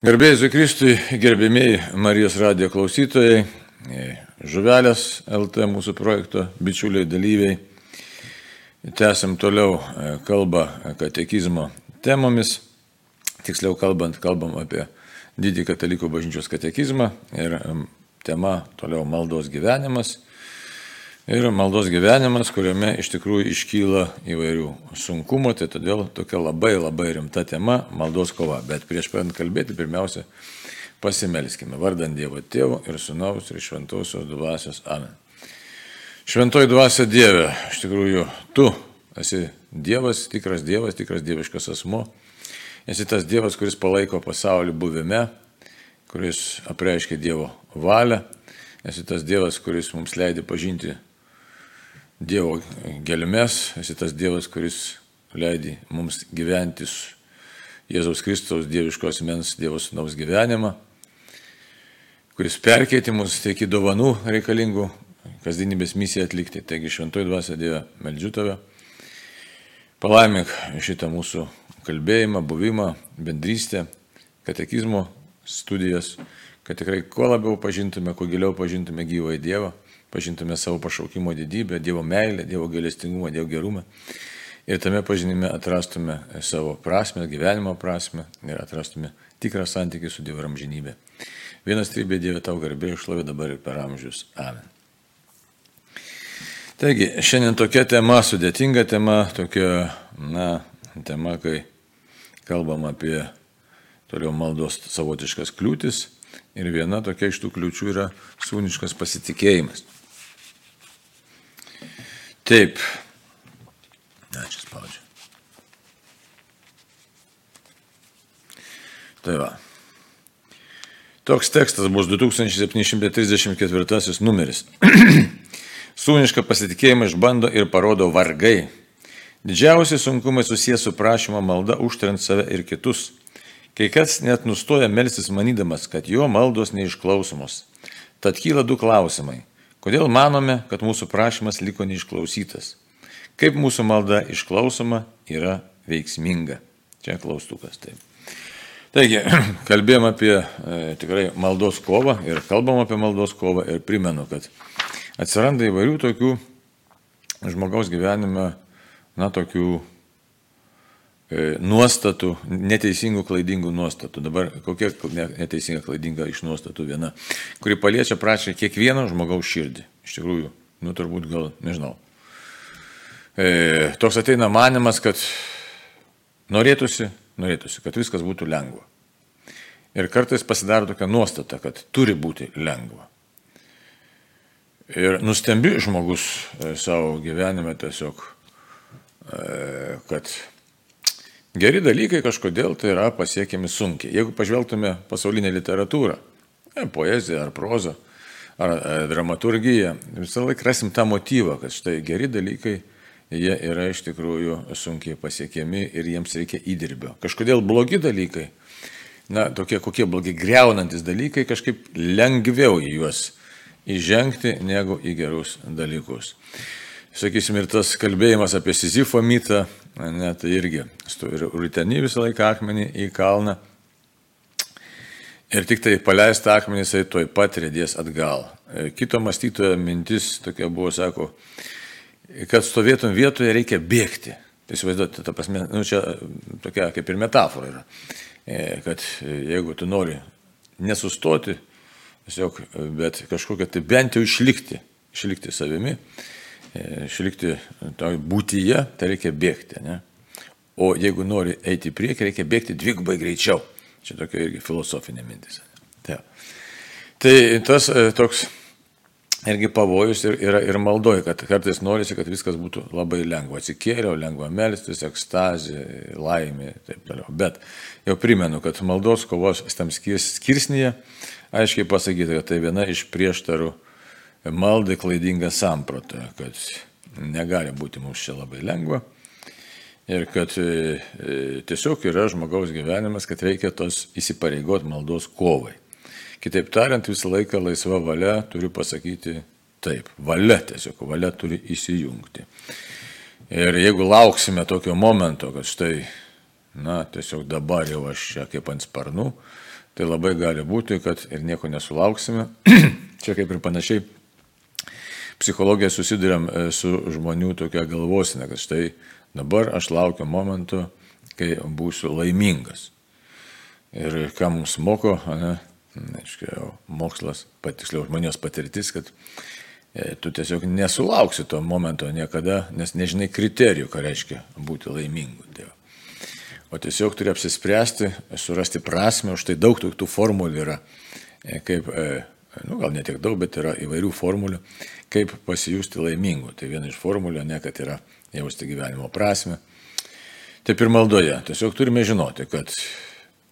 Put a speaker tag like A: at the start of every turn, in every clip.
A: Gerbėjai Kristui, gerbėmiai Marijos radijo klausytojai, žuvelės LT mūsų projekto bičiuliai dalyviai. Tęsim toliau e, kalbą katekizmo temomis. Tiksliau kalbant, kalbam apie didį katalikų bažnyčios katekizmą ir tema toliau maldos gyvenimas. Ir maldos gyvenimas, kuriame iš tikrųjų iškyla įvairių sunkumų, tai todėl tokia labai labai rimta tema - maldos kova. Bet prieš pradant kalbėti, pirmiausia, pasimelskime vardant Dievo Tėvo ir Sūnaus ir Šventosios Dvasios. Amen. Šventoji Dvasia Dieve, iš tikrųjų, tu esi Dievas, tikras Dievas, tikras dieviškas asmo. Esi tas Dievas, kuris palaiko pasaulį buvime, kuris apreiškia Dievo valią. Esi tas Dievas, kuris mums leidė pažinti Dievo gelmes, esi tas Dievas, kuris leidai mums gyventi Jėzaus Kristaus dieviškos mens Dievo sunaus gyvenimą, kuris perkeitė mus tiek į dovanų reikalingų kasdienybės misiją atlikti. Taigi šventoji dvasia Dieve, meldžiu tave, palaimink šitą mūsų kalbėjimą, buvimą, bendrystę, katekizmo studijas, kad tikrai kuo labiau pažintume, kuo giliau pažintume gyvąjį Dievą pažintume savo pašaukimo didybę, Dievo meilę, Dievo gailestingumą, Dievo gerumą. Ir tame pažinime atrastume savo prasme, gyvenimo prasme ir atrastume tikrą santykį su Dievo amžinybė. Vienas trybė Dieve tau garbė išlovė dabar ir per amžius. Amen. Taigi, šiandien tokia tema, sudėtinga tema, tokia, na, tema, kai kalbam apie toliau maldos savotiškas kliūtis. Ir viena tokia iš tų kliūčių yra sūniškas pasitikėjimas. Taip. Ačiū spaudžiu. Tai va. Toks tekstas bus 2734 numeris. Sūnišką pasitikėjimą išbando ir parodo vargai. Didžiausi sunkumai susijęs su prašymo malda užtrent save ir kitus. Kai kas net nustoja melstis manydamas, kad jo maldos neišklausomos. Tad kyla du klausimai. Kodėl manome, kad mūsų prašymas liko neišklausytas? Kaip mūsų malda išklausoma yra veiksminga? Čia klaustukas taip. Taigi, kalbėjom apie e, tikrai maldos kovą ir kalbam apie maldos kovą ir primenu, kad atsiranda įvairių tokių žmogaus gyvenime, na, tokių nuostatų, neteisingų, klaidingų nuostatų. Dabar kokia neteisinga, klaidinga iš nuostatų viena, kuri paliečia prašė kiekvieno žmogaus širdį. Iš tikrųjų, nu turbūt gal, nežinau. E, toks ateina manimas, kad norėtųsi, norėtųsi, kad viskas būtų lengva. Ir kartais pasidaro tokia nuostata, kad turi būti lengva. Ir nustembi žmogus e, savo gyvenime tiesiog, e, kad Geri dalykai kažkodėl tai yra pasiekiami sunkiai. Jeigu pažvelgtume pasaulinę literatūrą, e, poeziją ar prozą, ar e, dramaturgiją, visą laiką rasim tą motyvą, kad štai geri dalykai, jie yra iš tikrųjų sunkiai pasiekiami ir jiems reikia įdirbio. Kažkodėl blogi dalykai, na, tokie kokie blogi, greunantis dalykai, kažkaip lengviau į juos įžengti negu į gerus dalykus sakysim, ir tas kalbėjimas apie Sizifo mitą, ne, tai irgi rūtenį visą laiką akmenį į kalną. Ir tik tai paleista akmenį jisai toj pat rėdės atgal. E, kito mąstytojo mintis tokia buvo, sako, kad stovėtum vietoje reikia bėgti. Tai įsivaizduoti, ta prasme, nu, čia tokia kaip ir metafora yra. E, kad jeigu tu nori nesustoti, tiesiog, bet kažkokia tai bent jau išlikti, išlikti savimi, E, išlikti toj būtyje, tai reikia bėgti. Ne? O jeigu nori eiti į priekį, reikia bėgti dvigubai greičiau. Čia tokia irgi filosofinė mintis. Tai, tai tas e, toks irgi pavojus ir, yra ir maldoji, kad kartais norisi, kad viskas būtų labai lengva. Atsikėliau, lengva melstis, ekstazė, laimė ir taip toliau. Bet jau primenu, kad maldos kovos tam skirsnyje aiškiai pasakyta, kad tai viena iš prieštarų maldai klaidingą sampratą, kad negali būti mums čia labai lengva ir kad e, e, tiesiog yra žmogaus gyvenimas, kad reikia tos įsipareigot maldos kovai. Kitaip tariant, visą laiką laisva valia turiu pasakyti taip. Valia tiesiog, valia turi įsijungti. Ir jeigu lauksime tokio momento, kad štai, na, tiesiog dabar jau aš čia kaip ant sparnų, tai labai gali būti, kad ir nieko nesulauksime. Čia kaip ir panašiai psichologija susidurėm e, su žmonių tokia galvosina, kad štai dabar aš laukiu momento, kai būsiu laimingas. Ir ką mums moko, ne, aiškiai, mokslas, patiksliau žmonijos patirtis, kad e, tu tiesiog nesulauksi to momento niekada, nes nežinai kriterijų, ką reiškia būti laimingu. Dievu. O tiesiog turi apsispręsti, surasti prasme, už tai daug tų, tų formulių yra, e, kaip, nu, gal ne tiek daug, bet yra įvairių formulių, kaip pasijusti laimingu. Tai viena iš formulių, ne kad yra jausti gyvenimo prasme. Taip ir maldoje. Tiesiog turime žinoti, kad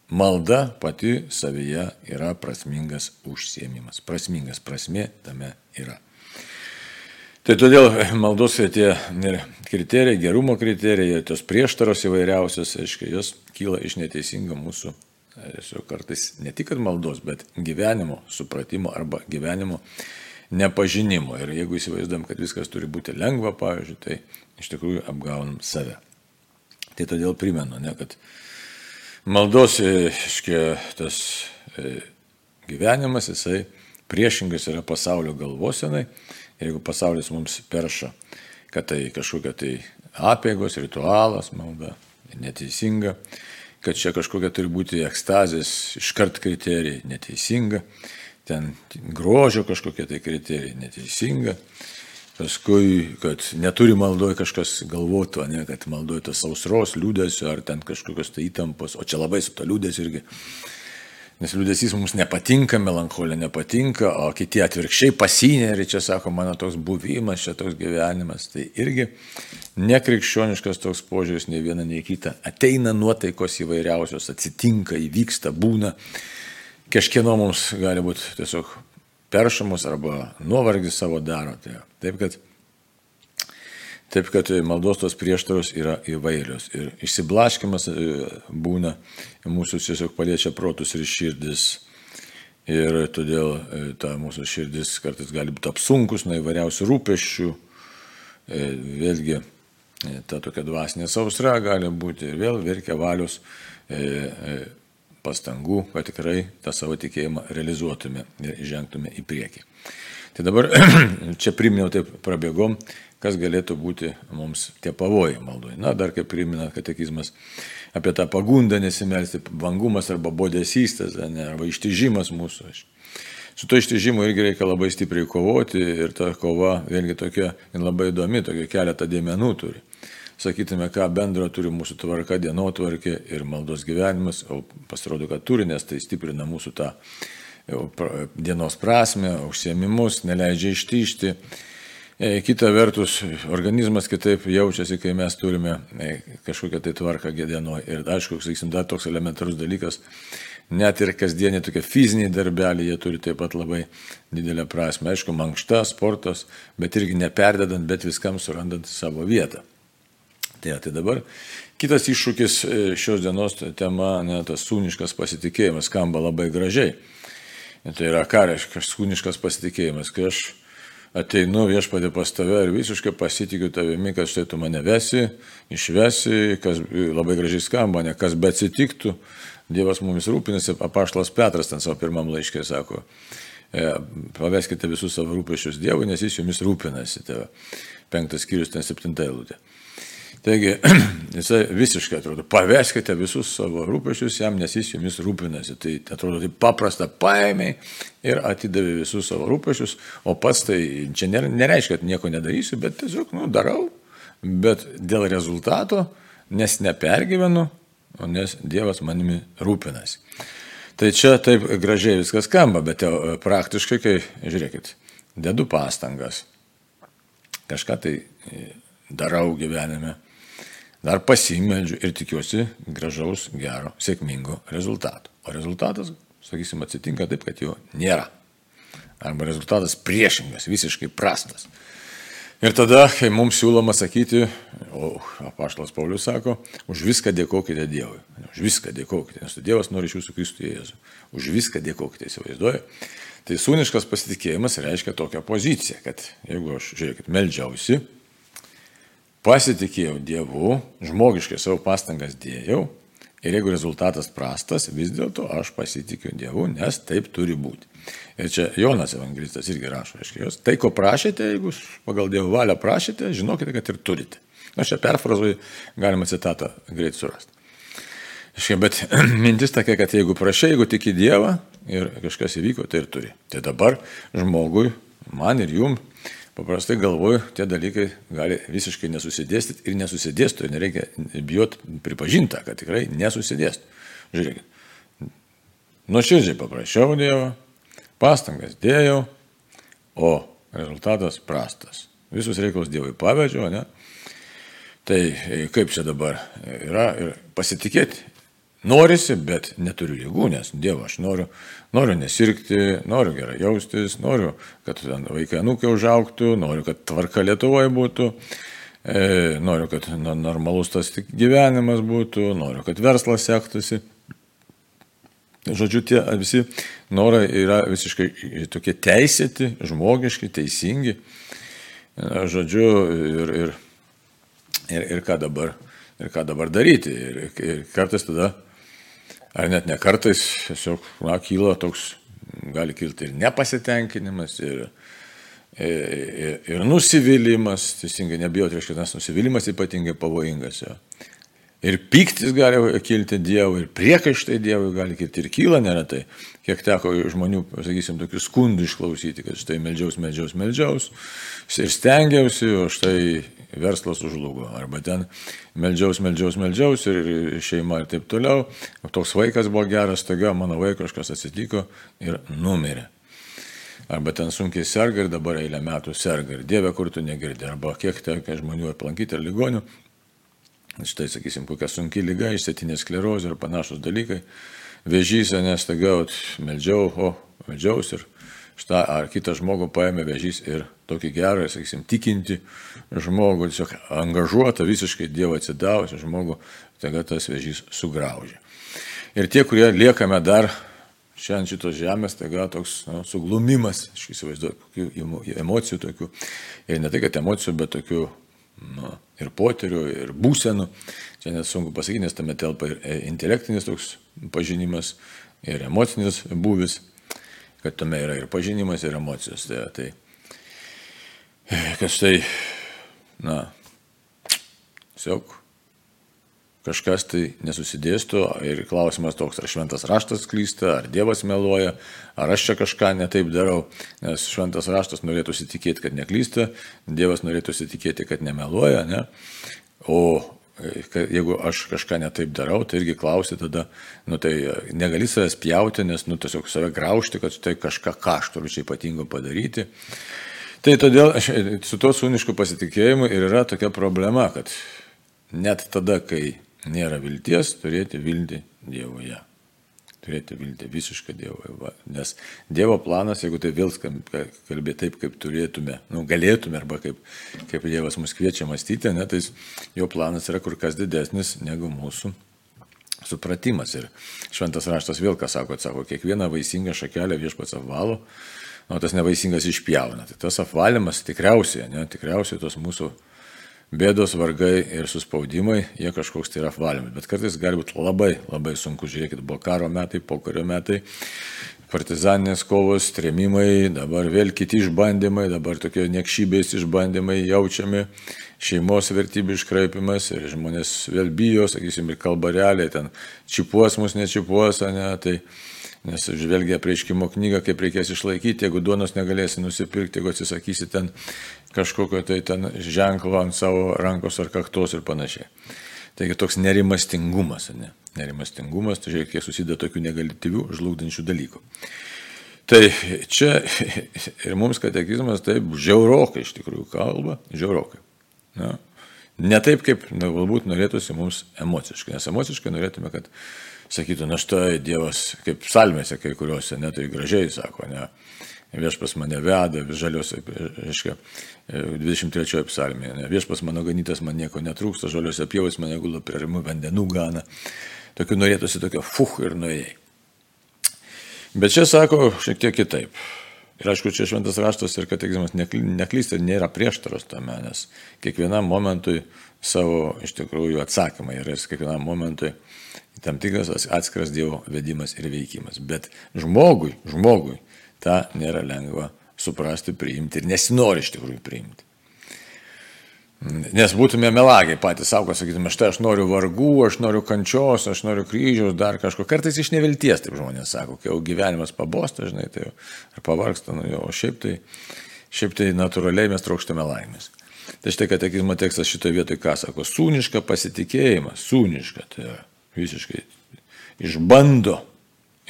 A: malda pati savyje yra prasmingas užsiemimas. Prasmingas prasme tame yra. Tai todėl maldos tie kriterijai, gerumo kriterijai, tos prieštaros įvairiausios, aiškiai, jos kyla iš neteisingo mūsų, tiesiog kartais ne tik maldos, bet gyvenimo supratimo arba gyvenimo nepažinimo. Ir jeigu įsivaizduom, kad viskas turi būti lengva, pavyzdžiui, tai iš tikrųjų apgaunam save. Tai todėl primenu, ne, kad maldos, aiškiai, tas e, gyvenimas, jisai priešingas yra pasaulio galvosenai jeigu pasaulis mums perša, kad tai kažkokia tai apėgos, ritualas, malda, neteisinga, kad čia kažkokia turi būti ekstazės iškart kriterijai, neteisinga, ten grožio kažkokie tai kriterijai, neteisinga. Paskui, kad neturi maldoje kažkas galvotų, ne, kad maldoje tos sausros, liūdėsio ar ten kažkokios tai įtampos, o čia labai su to liūdėsiu irgi Nes liūdėsys mums nepatinka, melancholija nepatinka, o kiti atvirkščiai pasinėri, čia sako, mano toks buvimas, čia toks gyvenimas. Tai irgi nekrikščioniškas toks požiūris, nei viena, nei kita. Ateina nuotaikos įvairiausios, atsitinka, įvyksta, būna. Kažkieno mums gali būti tiesiog peršamus arba nuovargis savo daro. Tai, taip kad Taip kad maldos tos prieštaros yra įvairios. Ir išsiblaškimas e, būna, mūsų tiesiog paliečia protus ir širdis. Ir todėl e, ta mūsų širdis kartais gali būti apsunkus nuo įvairiausių rūpeščių. E, vėlgi ta tokia dvasinė sausra gali būti ir vėl verkia valios pastangų, kad tikrai tą savo tikėjimą realizuotume ir žengtume į priekį. Tai dabar čia priminiau taip prabėgom, kas galėtų būti mums tie pavojai maldoje. Na, dar kaip primina katekizmas apie tą pagundą nesimelsti, vangumas arba bodesystas, ne, arba ištižimas mūsų. Su to ištižimu irgi reikia labai stipriai kovoti ir ta kova vėlgi tokia labai įdomi, tokia keletą dėmenų turi. Sakytume, ką bendro turi mūsų tvarka, dienotvarkė ir maldos gyvenimas, o pasirodo, kad turi, nes tai stiprina mūsų tą dienos prasme, užsiemimus, neleidžia ištyšti E, kita vertus, organizmas kitaip jaučiasi, kai mes turime e, kažkokią tai tvarką gėdienoje. Ir aišku, sakysim, dar toks elementarus dalykas, net ir kasdieniai tokie fiziniai darbeliai, jie turi taip pat labai didelę prasme. Aišku, mankšta, sportas, bet irgi neperdedant, bet viskam surandant savo vietą. Tai, tai dabar kitas iššūkis e, šios dienos tema, ne, tas sūniškas pasitikėjimas, skamba labai gražiai. Tai yra ką reiškia sūniškas pasitikėjimas, kai aš ateinu viešpadė pas tave ir visiškai pasitikiu tavimi, kad štai tu mane vesi, išvesi, kas labai gražiai skamba, ne kas bet atsitiktų, Dievas mumis rūpinasi, apaštalas Petras ten savo pirmam laiškė sako, e, paveskite visus savo rūpešius Dievui, nes jis jumis rūpinasi. Tai penktas skyrius, ten septinta eilutė. Taigi, jisai visiškai atrodo, paveskite visus savo rūpešius jam, nes jis jumis rūpinasi. Tai atrodo, tai paprasta paėmė ir atidavė visus savo rūpešius, o pats tai čia nereiškia, kad nieko nedarysiu, bet tiesiog, nu, darau, bet dėl rezultato, nes nepergyvenu, nes Dievas manimi rūpinasi. Tai čia taip gražiai viskas skamba, bet e, praktiškai, kai, žiūrėkit, dedu pastangas, kažką tai e, darau gyvenime dar pasimeldžiu ir tikiuosi gražaus, gero, sėkmingo rezultato. O rezultatas, sakysim, atsitinka taip, kad jo nėra. Arba rezultatas priešingas, visiškai prastas. Ir tada, kai mums siūloma sakyti, o apaštalas Paulius sako, už viską dėkokite Dievui. Už viską dėkokite, nes Dievas nori iš jūsų Kristų Jėzų. Už viską dėkokite, įsivaizduoju. Tai sūniškas pasitikėjimas reiškia tokią poziciją, kad jeigu aš, žiūrėkit, melžiausi, pasitikėjau Dievu, žmogiškai savo pastangas dėjau, Ir jeigu rezultatas prastas, vis dėlto aš pasitikiu Dievu, nes taip turi būti. Ir čia Jonas evangelistas irgi rašo, aiškiai, jos, tai ko prašėte, jeigu pagal Dievo valią prašėte, žinokite, kad ir turite. Aš čia perfrazuoju, galima citatą greit surasti. Aiškiai, bet mintis tokia, kad jeigu prašai, jeigu tiki Dievą ir kažkas įvyko, tai ir turi. Tai dabar žmogui, man ir jum, Paprastai galvoju, tie dalykai gali visiškai nesusidėstyti ir nesusidėstų, ir nereikia bijot pripažinti, kad tikrai nesusidėstų. Žiūrėkit, nuoširdžiai paprašiau Dievo, pastangas dėjau, o rezultatas prastas. Visus reikalus Dievui pavedžiau, ne? Tai kaip čia dabar yra ir pasitikėti Norisi, bet neturiu jėgų, nes Dievo aš noriu, noriu nesirgti, noriu gerai jaustis, noriu, kad vaikai anūkiai užauktų, noriu, kad tvarka Lietuvoje būtų, e, noriu, kad normalus tas gyvenimas būtų, noriu, kad verslas sektųsi. Žodžiu, tie visi norai yra visiškai tokie teisėti, žmogiški, teisingi. Žodžiu, ir, ir, ir, ir, ką, dabar, ir ką dabar daryti. Ir, ir kartais tada ar net ne kartais tiesiog, na, kyla toks, gali kilti ir nepasitenkinimas, ir, ir, ir nusivylimas, teisingai nebijoti, reiškia, tas nusivylimas ypatingai pavojingas. Jo. Ir piktis gali kilti Dievui, ir priekaištai Dievui gali kilti, ir kyla neretai. Kiek teko žmonių, sakysim, tokių skundų išklausyti, kad štai meldžiaus, meldžiaus, meldžiaus, ir stengiausi, o štai verslas užlugo. Arba ten meldžiaus, meldžiaus, meldžiaus ir šeima ir taip toliau. Toks vaikas buvo geras, taiga mano vaikas kažkas atsitiko ir numirė. Arba ten sunkiai serga ir dabar eilę metų serga ir Dieve, kur tu negirdi. Arba kiek tenka žmonių aplankyti ir ligonių štai, sakysim, kokia sunki lyga, išsėtinė sklerozė ir panašus dalykai, vėžys, nes tagaut, meldžiau, o, meldžiaus ir štai, ar kitą žmogų paėmė vėžys ir tokį gerą, sakysim, tikinti žmogų, tiesiog angažuotą, visiškai Dievo atsidavusi žmogų, taga tas vėžys sugraužė. Ir tie, kurie liekame dar šiandien šitos žemės, tai gal toks nu, suglumimas, aš įsivaizduoju, kokių emocijų tokių, ir ne tai, kad emocijų, bet tokių nu, ir poterių, ir būsenų. Čia net sunku pasakyti, nes tame telpa ir e, intelektinis toks pažinimas, ir emocinis būvis, kad tame yra ir pažinimas, ir emocijos. Tai, tai kas tai, na, tiesiog kažkas tai nesusidėstų ir klausimas toks, ar šventas raštas klysta, ar Dievas meluoja, ar aš čia kažką netaip darau, nes šventas raštas norėtų įsitikėti, kad neklysta, Dievas norėtų įsitikėti, kad nemeluoja, ne? o e, jeigu aš kažką netaip darau, tai irgi klausti tada, nu tai negali savęs pjauti, nes nu tiesiog save graužti, kad tai kažką ką aš turiu čia ypatingo padaryti. Tai todėl aš, su tuo sūnišku pasitikėjimu ir yra tokia problema, kad net tada, kai nėra vilties, turėti viltį Dievoje. Turėti viltį visišką Dievoje. Nes Dievo planas, jeigu tai vėl kalbė taip, kaip turėtume, nu, galėtume, arba kaip, kaip Dievas mus kviečia mąstyti, ne, tai jo planas yra kur kas didesnis negu mūsų supratimas. Ir šventas raštas vėl ką sako, sako, kiekvieną vaisingą šakelę viešpats apvalo, o tas nevaisingas išpjauna. Tai tas apvalymas tikriausiai, ne, tikriausiai tos mūsų bėdos, vargai ir suspaudimai, jie kažkoks tai yra apvalymas. Bet kartais gali būti labai, labai sunku. Žiūrėkit, buvo karo metai, pokario metai, partizaninės kovos, tremimai, dabar vėl kiti išbandymai, dabar tokie niekšybės išbandymai jaučiami, šeimos vertybių iškraipimas ir žmonės vėl bijo, sakysim, ir kalba realiai, ten čipuos mus, nečipuos, ne, tai Nes žvelgia prieškimo knygą, kaip reikės išlaikyti, jeigu duonos negalėsi nusipirkti, jeigu atsisakysi ten kažkokio tai ten ženklo ant savo rankos ar kaktos ir panašiai. Taigi toks nerimastingumas, ne? Nerimastingumas, tai reikia susideda tokių negatyvių, žlugdančių dalykų. Tai čia ir mums katekizmas taip žiaurokai iš tikrųjų kalba, žiaurokai. Na, ne taip, kaip na, galbūt norėtųsi mums emociškai, nes emociškai norėtume, kad sakytų, na štai Dievas, kaip psalmėse kai kuriuose, net tai gražiai sako, ne, viešpas mane veda, žalios, reiškia, 23 psalmėje. Ne? Viešpas mano ganytas, man nieko netrūksta, žaliuose pievos mane gula prie rimų vandenų gana. Tokių norėtųsi tokio fuh ir nuėjai. Bet čia sako šiek tiek kitaip. Ir aišku, čia šventas raštas ir katekizmas neklysta ir nėra prieštaros tame, nes kiekvienam momentui savo iš tikrųjų atsakymai yra kiekvienam momentui tam tikras atskiras Dievo vedimas ir veikimas. Bet žmogui, žmogui tą nėra lengva suprasti, priimti ir nesinori iš tikrųjų priimti. Nes būtume melagiai patys savo, sakytume, štai aš noriu vargų, aš noriu kančios, aš noriu kryžiaus, dar kažko. Kartais iš nevilties, taip žmonės sako, kai jau gyvenimas pabosta, žinai, tai jau, ar pavarksta, nu jau, o šiaip tai, šiaip tai natūraliai mes trokštame laimės. Tai štai katekizmo tekstas šitoje vietoje ką sako, sūniška pasitikėjimą, sūniška, tai yra visiškai išbando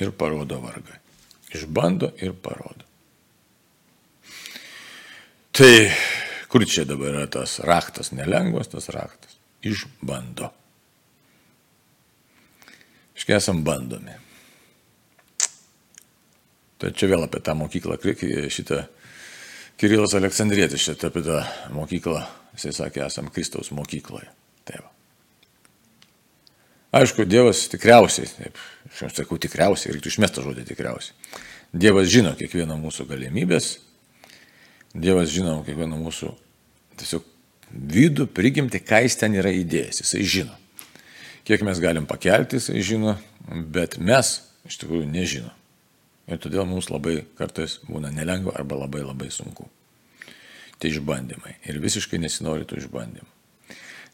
A: ir parodo vargą. Išbando ir parodo. Tai Kur čia dabar yra tas raktas, nelengvas tas raktas? Išbando. Iškai esam bandomi. Tai čia vėl apie tą mokyklą, šitą Kirilas Aleksandrietis, šitą apie tą mokyklą, jisai sakė, esam Kristaus mokykloje. Tai va. Aišku, Dievas tikriausiai, taip, aš sakau tikriausiai, reiktų išmestą žodį tikriausiai. Dievas žino kiekvieną mūsų galimybės, Dievas žino kiekvieną mūsų tiesiog vidų, prigimti, ką jis ten yra įdėjęs, jisai žino. Kiek mes galim pakelti, jisai žino, bet mes iš tikrųjų nežino. Ir todėl mums labai kartais būna nelengva arba labai labai sunku. Tai išbandymai. Ir visiškai nesinori tų išbandymų.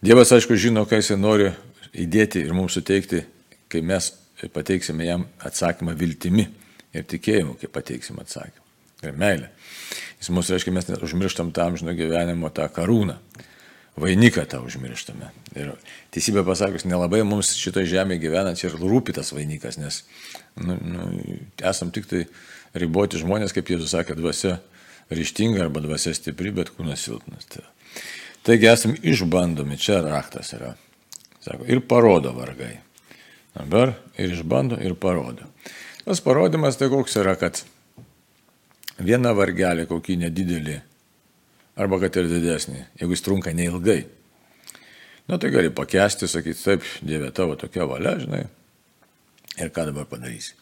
A: Dievas, aišku, žino, ką jisai nori įdėti ir mums suteikti, kai mes pateiksime jam atsakymą viltimi ir tikėjimu, kai pateiksim atsakymą. Ir meilė. Jis mūsų reiškia, mes užmirštam tą amžino gyvenimo tą karūną. Vainiką tą užmirštame. Ir teisybė pasakius, nelabai mums šitoje žemėje gyvenant ir rūpi tas vainikas, nes nu, nu, esam tik tai riboti žmonės, kaip Jėzus sakė, dvasia ryštinga arba dvasia stipri, bet kūnas silpnas. Tai. Taigi esam išbandomi, čia raktas yra. Sako, ir parodo vargai. Dabar ir išbando, ir parodo. Tas parodimas tai koks yra, kad vieną vargelį kokį nedidelį, arba kad ir didesnį, jeigu jis trunka neilgai. Na tai gali pakesti, sakyti, taip, Dieve tavo tokia valia, žinai, ir ką dabar padarysi.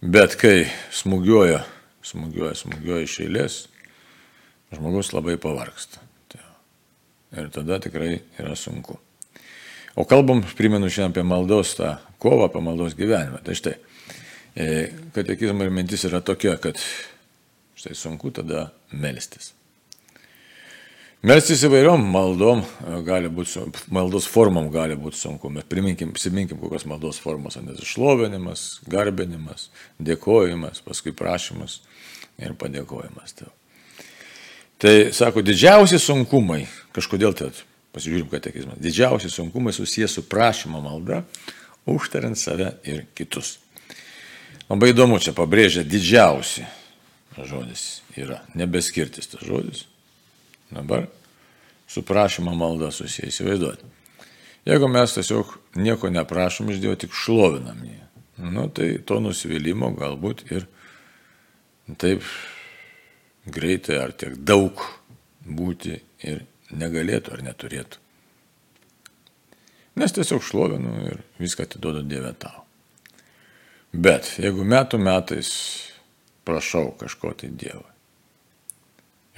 A: Bet kai smūgiuoja, smūgiuoja, smūgiuoja iš eilės, žmogus labai pavarksta. Ir tada tikrai yra sunku. O kalbam, primenu šiandien apie maldos tą kovą, apie maldos gyvenimą. Tai štai, E, katekizmo ir mintis yra tokia, kad štai sunku tada melstis. Melstis įvairiom maldom e, gali būti, maldos formom gali būti sunku, bet priminkim, prisiminkim, kokios maldos formos, nes išlovinimas, garbinimas, dėkojimas, paskui prašymas ir padėkojimas. Tai, tai sako, didžiausi sunkumai, kažkodėl tai, pasižiūrim katekizmą, didžiausi sunkumai susijęs su prašymo malda, užtariant save ir kitus. Labai įdomu, čia pabrėžia didžiausi žodis yra, nebeskirtis tas žodis. Dabar su prašymo malda susiję įsivaizduoti. Jeigu mes tiesiog nieko neprašom iš Dievo, tik šlovinam jį, nu, tai to nusivylimų galbūt ir taip greitai ar tiek daug būti ir negalėtų ar neturėtų. Nes tiesiog šlovinu ir viską atiduodu Dieve tau. Bet jeigu metų metais prašau kažko tai Dievui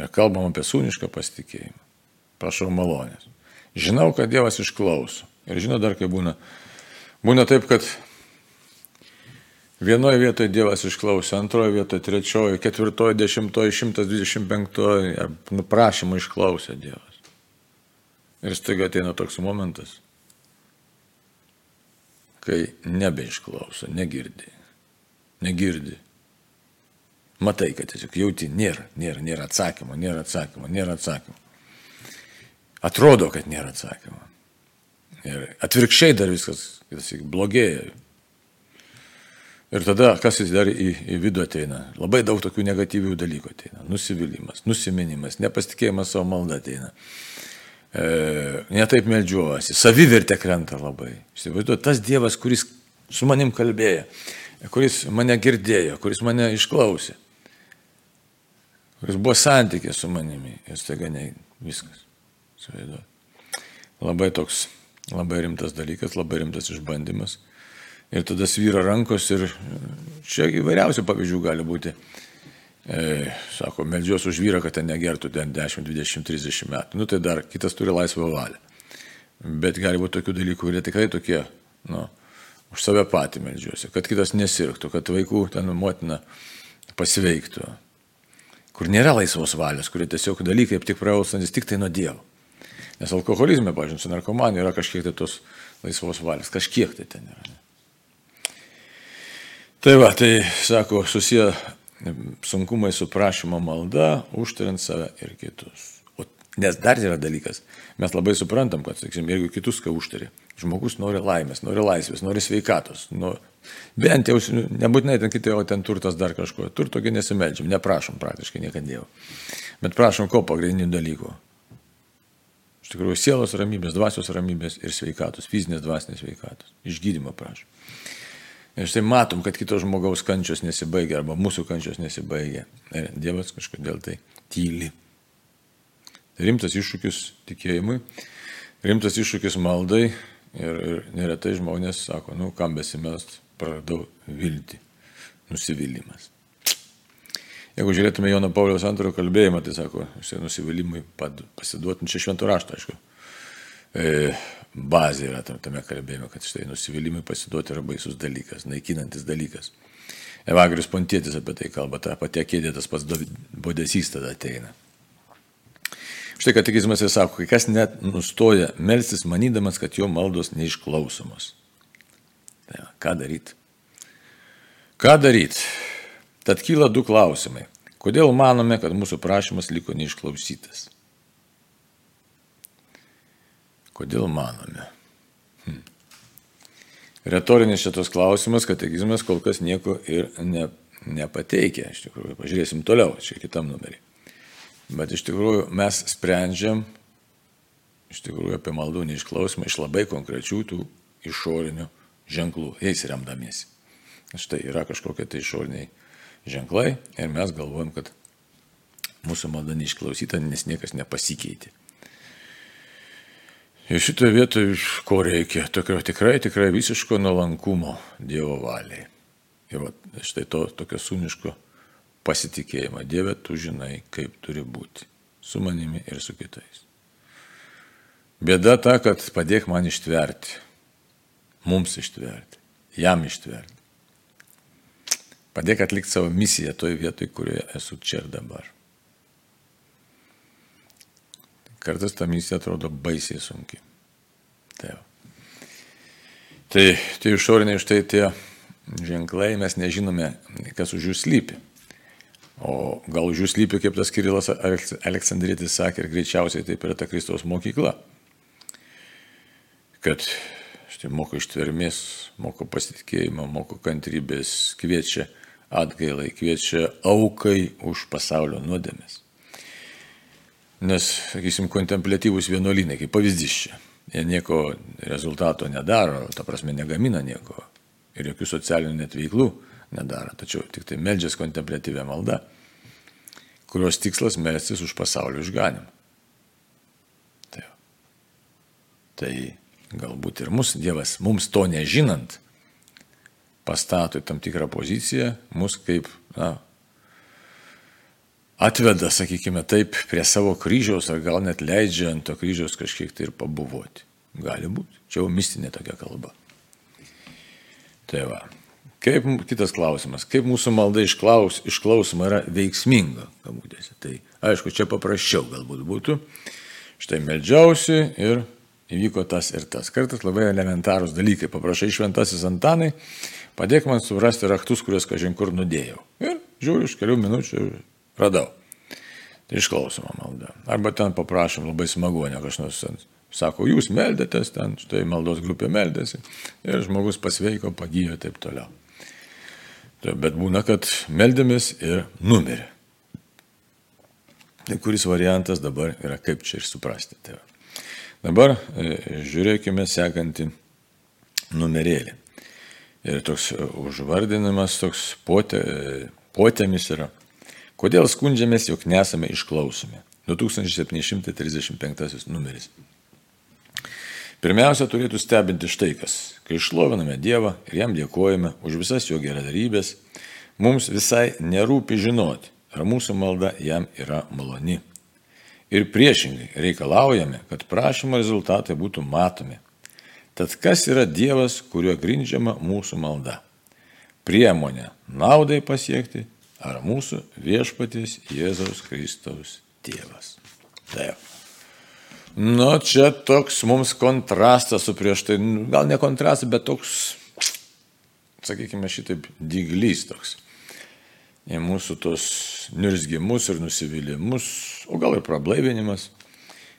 A: ir kalbam apie sūnišką pasitikėjimą, prašau malonės. Žinau, kad Dievas išklauso. Ir žinau dar, kai būna. Būna taip, kad vienoje vietoje Dievas išklausė, antroje vietoje, trečioje, ketvirtoje, dešimtoje, šimtas dvidešimt penktoje, nuprašymą išklausė Dievas. Ir staiga ateina toks momentas, kai nebeišklauso, negirdi. Negirdi. Matai, kad tiesiog jauti, nėra, nėra, nėra atsakymo, nėra atsakymo, nėra atsakymo. Atrodo, kad nėra atsakymo. Ir atvirkščiai dar viskas sakyk, blogėja. Ir tada, kas jis dar į, į vidų ateina? Labai daug tokių negatyvių dalykų ateina. Nusivylimas, nusiminimas, nepasitikėjimas savo maldą ateina e, netaip medžiuosi, savivertė krenta labai. Įsivaizduoju, tas Dievas, kuris su manim kalbėjo, kuris mane girdėjo, kuris mane išklausė, kuris buvo santykė su manimi ir staiga ne viskas. Įsivaizduoju. Labai toks, labai rimtas dalykas, labai rimtas išbandymas. Ir tada svyra rankos ir čia įvairiausių pavyzdžių gali būti. E, sako, melžiuosi už vyrą, kad ten negertų ten 10, 20, 30 metų. Nu tai dar kitas turi laisvą valią. Bet gali būti tokių dalykų, kurie tikrai tokie, nu, už save patį melžiuosi, kad kitas nesirgtų, kad vaikų ten motina pasveiktų. Kur nėra laisvos valios, kurie tiesiog dalykai tik praausantis tik tai nuo Dievo. Nes alkoholizme, pažiūrėjau, su narkomanija yra kažkiek tai tos laisvos valios, kažkiek tai ten yra. Tai va, tai sako, susiję sunkumai su prašymo malda, užtariant save ir kitus. O, nes dar yra dalykas, mes labai suprantam, kad, sakysim, jeigu kitus ką užtari, žmogus nori laimės, nori laisvės, nori sveikatos, nu, bent jau, nebūtinai ten kiti, o ten turtas dar kažko, turtogi nesimeldžiam, neprašom praktiškai niekada Dievo. Bet prašom ko pagrindinių dalykų. Iš tikrųjų, sielos ramybės, dvasios ramybės ir sveikatos, fizinės dvasinės sveikatos. Išgydymo prašom. Ir štai matom, kad kito žmogaus kančios nesibaigia arba mūsų kančios nesibaigia. Ir Dievas kažkodėl tai tyli. Tai rimtas iššūkis tikėjimui, rimtas iššūkis maldai ir, ir neretai žmonės sako, nu kam besimest, praradau viltį, nusivylimas. Jeigu žiūrėtume Jono Pauliaus antrojo kalbėjimą, tai sako, štai nusivylimui pasiduotum čia šventų raštą, aišku. E, bazė yra tame kalbėjime, kad štai nusivylimui pasiduoti yra baisus dalykas, naikinantis dalykas. Evagrius Pontėtis apie tai kalba, ta pati kėdė tas pats bodesys tada ateina. Štai katekizmas ir sako, kai kas net nustoja melstis, manydamas, kad jo maldos neišklausomos. Tai, ką daryti? Ką daryti? Tad kyla du klausimai. Kodėl manome, kad mūsų prašymas liko neišklausytas? Kodėl manome? Hm. Retorinis šitos klausimas, katekizmas kol kas nieko ir ne, nepateikia. Iš tikrųjų, pažiūrėsim toliau, čia kitam numerį. Bet iš tikrųjų mes sprendžiam iš tikrųjų apie maldų neišklausimą iš labai konkrečių tų išorinių ženklų, jais remdamiesi. Štai yra kažkokie tai išoriniai ženklai ir mes galvojam, kad mūsų malda neišklausyta, nes niekas nepasikeitė. Ir šitoje vietoje iš ko reikia? Tokio tikrai, tikrai visiško nuolankumo Dievo valiai. Ir va, štai to tokio sūniško pasitikėjimo. Dieve, tu žinai, kaip turi būti. Su manimi ir su kitais. Bėda ta, kad padėk man ištverti. Mums ištverti. Jam ištverti. Padėk atlikti savo misiją toje vietoje, kurioje esu čia ir dabar. Kartais ta misija atrodo baisiai sunki. Tai, tai, tai išoriniai štai tie ženklai, mes nežinome, kas už jų slypi. O gal už jų slypi, kaip tas Kirilas Aleksandrėtis sakė, ir greičiausiai taip yra ta Kristaus mokykla. Kad štai moko ištvermės, moko pasitikėjimo, moko kantrybės, kviečia atgailai, kviečia aukai už pasaulio nuodėmės. Nes, sakysim, kontemplatyvus vienuolynai, kaip pavyzdys čia, jie nieko rezultato nedaro, ta prasme negamina nieko ir jokių socialinių net veiklų nedaro, tačiau tik tai meldžias kontemplatyvę maldą, kurios tikslas melstis už pasaulio išganimą. Tai, tai galbūt ir mus Dievas, mums to nežinant, pastato į tam tikrą poziciją, mus kaip na, atveda, sakykime taip, prie savo kryžiaus, ar gal net leidžia ant to kryžiaus kažkiek tai ir pabuvoti. Gali būti. Čia jau mistinė tokia kalba. Tai va. Kaip, kitas klausimas, kaip mūsų malda išklaus, išklausoma yra veiksminga, kabutėse. Tai aišku, čia paprasčiau galbūt būtų. Štai meldžiausi ir įvyko tas ir tas. Kartais labai elementarūs dalykai. Paprašai šventasis Antanai, padėk man surasti raktus, kuriuos kažin kur nudėjau. Ir žiūriu, iš kelių minučių radau. Tai išklausoma malda. Arba ten paprašom labai smagu, ne kažkas nors sako, jūs meldėtės, ten štai maldos grupė meldėsi ir žmogus pasveiko, pagyjo ir taip toliau. Tai, bet būna, kad meldėmės ir numirė. Tai kuris variantas dabar yra, kaip čia ir suprasti. Tai dabar e, žiūrėkime sekantį numerėlį. Ir toks užvardinimas, toks potė, potėmis yra Kodėl skundžiamės, jog nesame išklausomi? 2735 numeris. Pirmiausia, turėtų stebinti štai kas. Kai išloviname Dievą ir jam dėkojame už visas jo geradarybės, mums visai nerūpi žinoti, ar mūsų malda jam yra maloni. Ir priešingai reikalaujame, kad prašymo rezultatai būtų matomi. Tad kas yra Dievas, kuriuo grindžiama mūsų malda? Priemonė naudai pasiekti ar mūsų viešpatis Jėzaus Kristaus tėvas. Taip. Nu, čia toks mums kontrastas su prieš tai, nu, gal ne kontrastas, bet toks, sakykime, šitaip dyglys toks. Į mūsų tos nirzgimus ir nusivylimus, o gal ir prablaivinimas,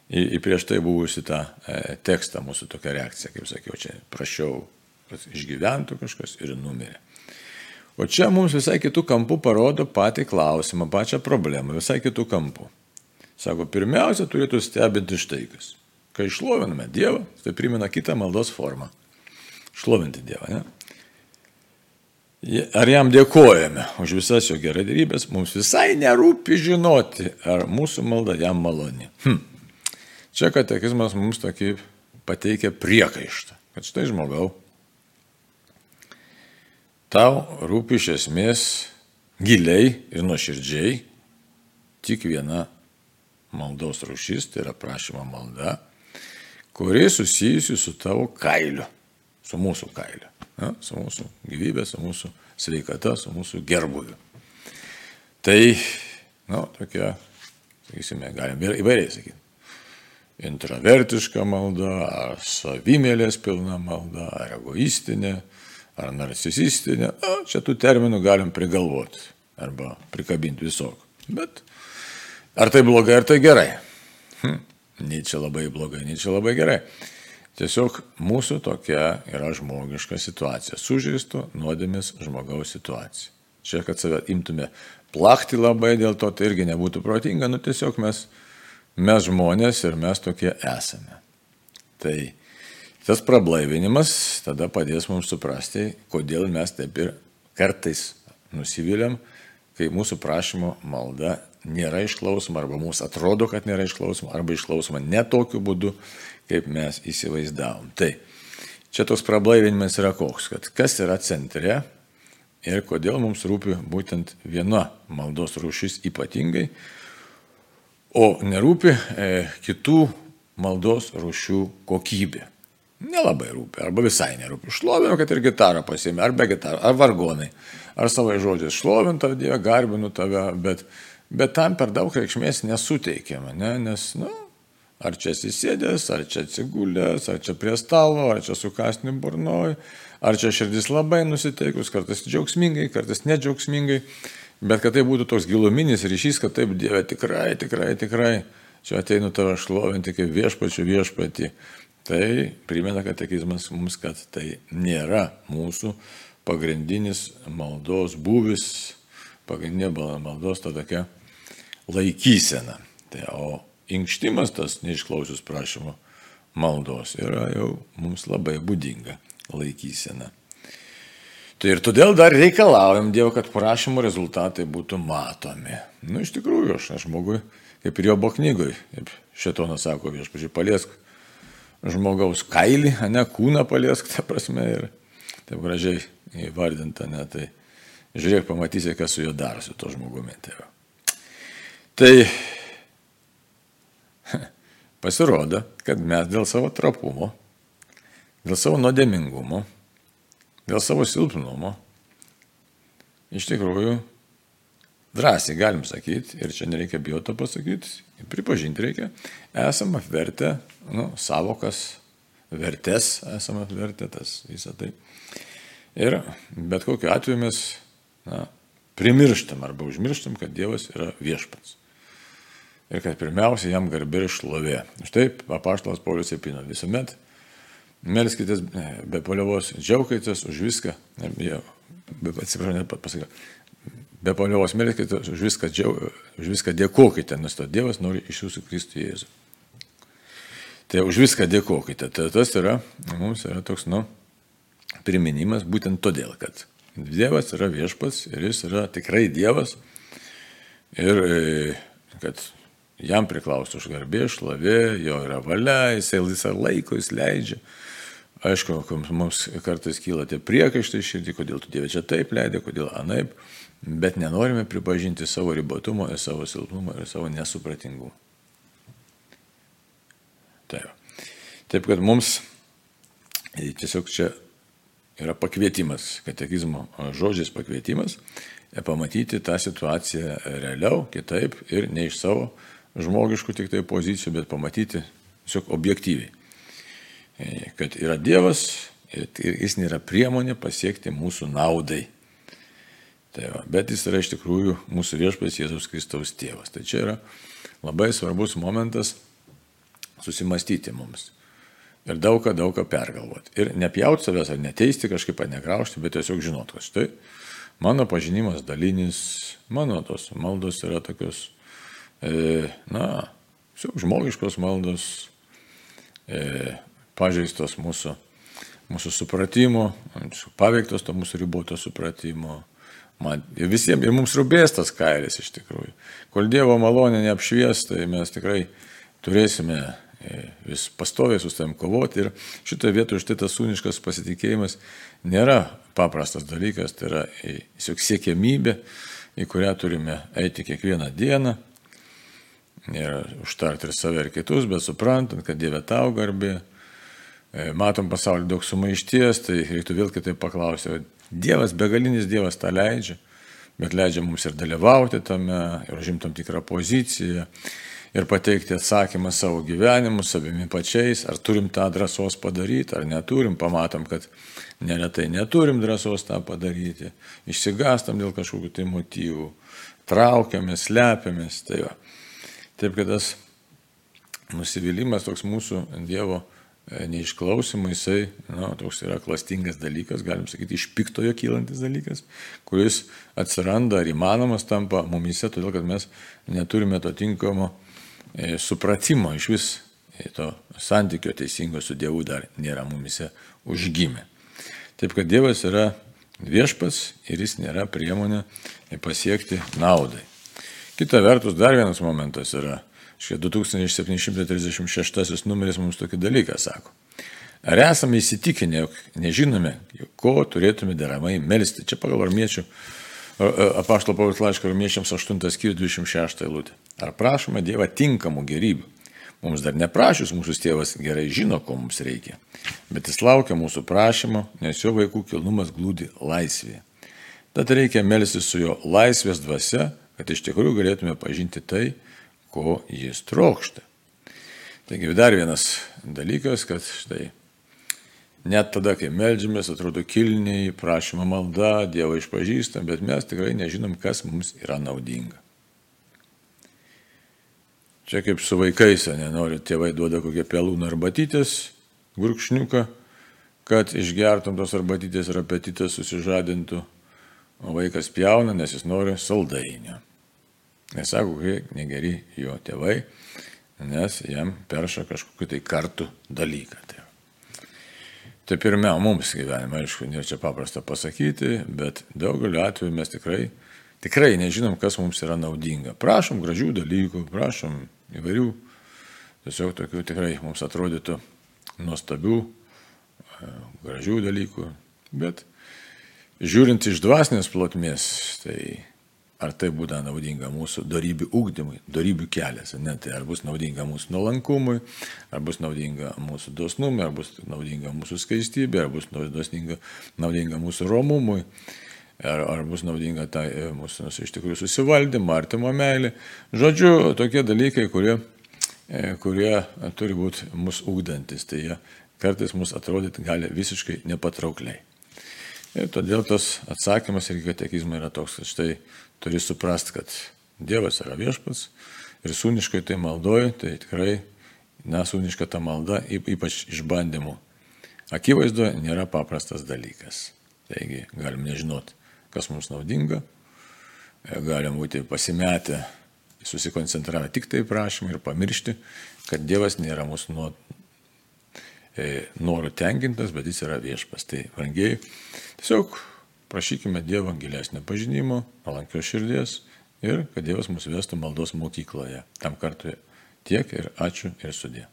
A: į, į prieš tai buvusi tą e, tekstą mūsų tokia reakcija, kaip sakiau, čia prašiau, kad išgyventų kažkas ir numirė. O čia mums visai kitų kampų parodo patį klausimą, pačią problemą, visai kitų kampų. Sako, pirmiausia, turėtų stebinti štai kas. Kai išloviname Dievą, tai primena kitą maldos formą. Šlovinti Dievą, ne? Ar jam dėkojame už visas jo geradarybės, mums visai nerūpi žinoti, ar mūsų malda jam maloni. Hm. Čia katekizmas mums tokį pateikia priekaištą, kad štai žmogau, tau rūpi iš esmės giliai ir nuoširdžiai tik viena maldos rušis, tai yra prašymo malda, kuri susijusi su tavo kailiu, su mūsų kailiu, na, su mūsų gyvybė, su mūsų sveikata, su mūsų gerbuviu. Tai, na, tokia, sakysime, galim įvairiai sakyti. Intravertiška malda, ar savimėlės pilna malda, ar egoistinė, ar narcisistinė. Na, čia tų terminų galim prigalvoti arba prikabinti visokių. Bet Ar tai blogai, ar tai gerai? Hm, nei čia labai blogai, nei čia labai gerai. Tiesiog mūsų tokia yra žmogiška situacija. Sužeisto nuodėmis žmogaus situacija. Čia, kad save imtume plakti labai dėl to, tai irgi nebūtų protinga, nu tiesiog mes, mes žmonės ir mes tokie esame. Tai tas prablaivinimas tada padės mums suprasti, kodėl mes taip ir kartais nusivylėm, kai mūsų prašymo malda nėra išklausoma, arba mums atrodo, kad nėra išklausoma, arba išklausoma ne tokiu būdu, kaip mes įsivaizdavom. Tai čia tos prablaivinimas yra koks, kad kas yra centre ir kodėl mums rūpi būtent viena maldos rūšis ypatingai, o nerūpi e, kitų maldos rūšių kokybė. Nelabai rūpi, arba visai nerūpi. Šlovinu, kad ir gitarą pasiėmė, ar be gitarą, ar vargonai, ar savai žodžiais šlovinu Dievą, garbinu tave, bet bet tam per daug reikšmės nesuteikiama, ne? nes, nu, ar čia atsisėdęs, ar čia atsigulęs, ar čia prie stalo, ar čia su kasniu burnoj, ar čia širdis labai nusiteikus, kartais džiaugsmingai, kartais nedžiaugsmingai, bet kad tai būtų toks giluminis ryšys, kad taip Dieve tikrai, tikrai, tikrai, čia ateinu tave šlovinti kaip viešpačių viešpatį. Tai primena katekizmas mums, kad tai nėra mūsų pagrindinis maldos būvis, pagrindinė maldos ta tokia laikysena. Tai, o inkštimas tas neišklausius prašymo maldos yra jau mums labai būdinga laikysena. Tai ir todėl dar reikalaujam Dievo, kad prašymo rezultatai būtų matomi. Nu, iš tikrųjų, aš, aš žmogui, kaip ir jo buvo knygoj, kaip šetonas sako, viešpažiai, paliesk žmogaus kailį, ne kūną paliesk, ta prasme, ir taip gražiai įvardinta, ne, tai žiūrėk, pamatysi, kas su juo darosi, to žmogumi. Tai. Tai pasirodo, kad mes dėl savo trapumo, dėl savo nuodėmingumo, dėl savo silpnumo, iš tikrųjų drąsiai galim sakyti, ir čia nereikia bijoti pasakyti, pripažinti reikia, esame apvertę nu, savokas, vertės esame apvertę tas visą tai. Ir bet kokiu atveju mes na, primirštam arba užmirštam, kad Dievas yra viešpats ir kad pirmiausia jam garbė ir šlovė. Štai apaštalas Paulius Epino visuomet melskitės be paliovos, džiaukitės už viską, atsiprašau, net pasakiau, be paliovos melskitės už viską, džiau, už viską dėkokite, nes to Dievas nori iš jūsų Kristų Jėzų. Tai už viską dėkokite. Tai tas yra, mums yra toks, nu, priminimas būtent todėl, kad Dievas yra viešpas ir jis yra tikrai Dievas ir e, kad Jam priklauso už garbė, šlovė, jo yra valia, jisai visą laiką jis leidžia. Aišku, mums kartais kyla tie priekaištai širdį, kodėl tu Dieve čia taip leidai, kodėl anaip. Bet nenorime pripažinti savo ribotumo ir savo silpnumo ir savo nesupratingumo. Taip. Taip kad mums tiesiog čia yra pakvietimas, katekizmo žodžiais pakvietimas, pamatyti tą situaciją realiau, kitaip ir ne iš savo žmogiškų tik tai pozicijų, bet pamatyti tiesiog objektyviai. Kad yra Dievas ir jis nėra priemonė pasiekti mūsų naudai. Tai va, bet jis yra iš tikrųjų mūsų viešpas Jėzaus Kristaus tėvas. Tai čia yra labai svarbus momentas susimastyti mums. Ir daug ką, daug ką pergalvoti. Ir nepjaut savęs ar neteisti kažkaip, ar negraužti, bet tiesiog žinot, kad štai mano pažinimas dalinis, mano tos maldos yra tokios, e, na, žmogiškos maldos, e, pažeistos mūsų, mūsų supratimo, paveiktos to mūsų riboto supratimo. Man, ir visiems, ir mums rūpės tas kailis iš tikrųjų. Kol Dievo malonė neapšvies, tai mes tikrai turėsime E, vis pastoviai su savim kovoti. Ir šitoje vietoje štai tas sūniškas pasitikėjimas nėra paprastas dalykas, tai yra tiesiog siekiamybė, į kurią turime eiti kiekvieną dieną. Ir užtarti ir save ir kitus, bet suprantant, kad Dieve tau garbė, e, matom pasaulį daug sumaišties, tai reiktų vėl kitaip paklausti, Dievas, begalinis Dievas tą leidžia, bet leidžia mums ir dalyvauti tame, ir užimti tam tikrą poziciją ir pateikti atsakymą savo gyvenimu, savimi pačiais, ar turim tą drąsos padaryti, ar neturim, pamatom, kad neretai neturim drąsos tą padaryti, išsigastam dėl kažkokių tai motyvų, traukiamės, slepiamės. Tai va. Taip, kad tas nusivylimas toks mūsų Dievo e, neišklausimų, jisai, na, toks yra klastingas dalykas, galim sakyti, iš piktojo kylantis dalykas, kuris atsiranda ar įmanomas tampa mumise, todėl kad mes neturime to tinkamo E, supratimo iš vis e, to santykio teisingo su Dievu dar nėra mumise užgimę. Taip kad Dievas yra viešpats ir jis nėra priemonė pasiekti naudai. Kita vertus, dar vienas momentas yra, šie 2736 numeris mums tokį dalyką sako. Ar esame įsitikinę, jog nežinome, ko turėtume deramai melsti? Čia pagal armiečių apaštalo Paulius laiško romiečiams 8 skyrius 26 eilutė. Ar prašome Dievą tinkamų gerybių? Mums dar neprašys, mūsų tėvas gerai žino, ko mums reikia. Bet jis laukia mūsų prašymo, nes jo vaikų kilnumas glūdi laisvėje. Tad reikia melstis su jo laisvės dvasia, kad iš tikrųjų galėtume pažinti tai, ko jis trokšta. Taigi dar vienas dalykas, kad štai Net tada, kai melžiamės, atrodo kilniai, prašymą malda, Dievą išpažįstam, bet mes tikrai nežinom, kas mums yra naudinga. Čia kaip su vaikais, nenori, tėvai duoda kokią pelūną arbatytės, gurkšniuką, kad išgertum tos arbatytės ir apetitas susižadintų, o vaikas pjauna, nes jis nori saldainio. Nesako, kokie negeri jo tėvai, nes jam perša kažkokį tai kartų dalyką. Tai Tai pirmia, mums gyvenime, aišku, nėra čia paprasta pasakyti, bet daugeliu atveju mes tikrai, tikrai nežinom, kas mums yra naudinga. Prašom gražių dalykų, prašom įvairių, tiesiog tokių tikrai mums atrodytų nuostabių, e, gražių dalykų, bet žiūrint iš dvasinės plotmės, tai ar tai būtų naudinga mūsų darybių ūkdymui, darybių kelias, ne, tai ar bus naudinga mūsų nuolankumui, ar bus naudinga mūsų dosnumui, ar bus naudinga mūsų skaistybė, ar bus naudinga, naudinga mūsų romumui, ar, ar bus naudinga tai e, mūsų nu, iš tikrųjų susivaldymą, artimo meilė. Žodžiu, tokie dalykai, kurie, e, kurie turi būti mūsų ūkdantis, tai jie kartais mus atrodyti gali visiškai nepatraukliai. Ir todėl tas atsakymas ir katekizmai yra toks, kad štai turi suprasti, kad Dievas yra viešpats ir sūniškai tai maldoji, tai tikrai, nesūniška ta malda, ypač išbandymų. Akivaizdu, nėra paprastas dalykas. Taigi galim nežinot, kas mums naudinga, galim būti pasimetę, susikoncentravę tik tai prašymą ir pamiršti, kad Dievas nėra mūsų nuo, e, norų tenkintas, bet jis yra viešpas. Tai vangiai, tiesiog Prašykime Dievo gilesnio pažinimo, palankios širdies ir kad Dievas mus vestų maldos mokykloje. Tam kartui tiek ir ačiū ir sudė.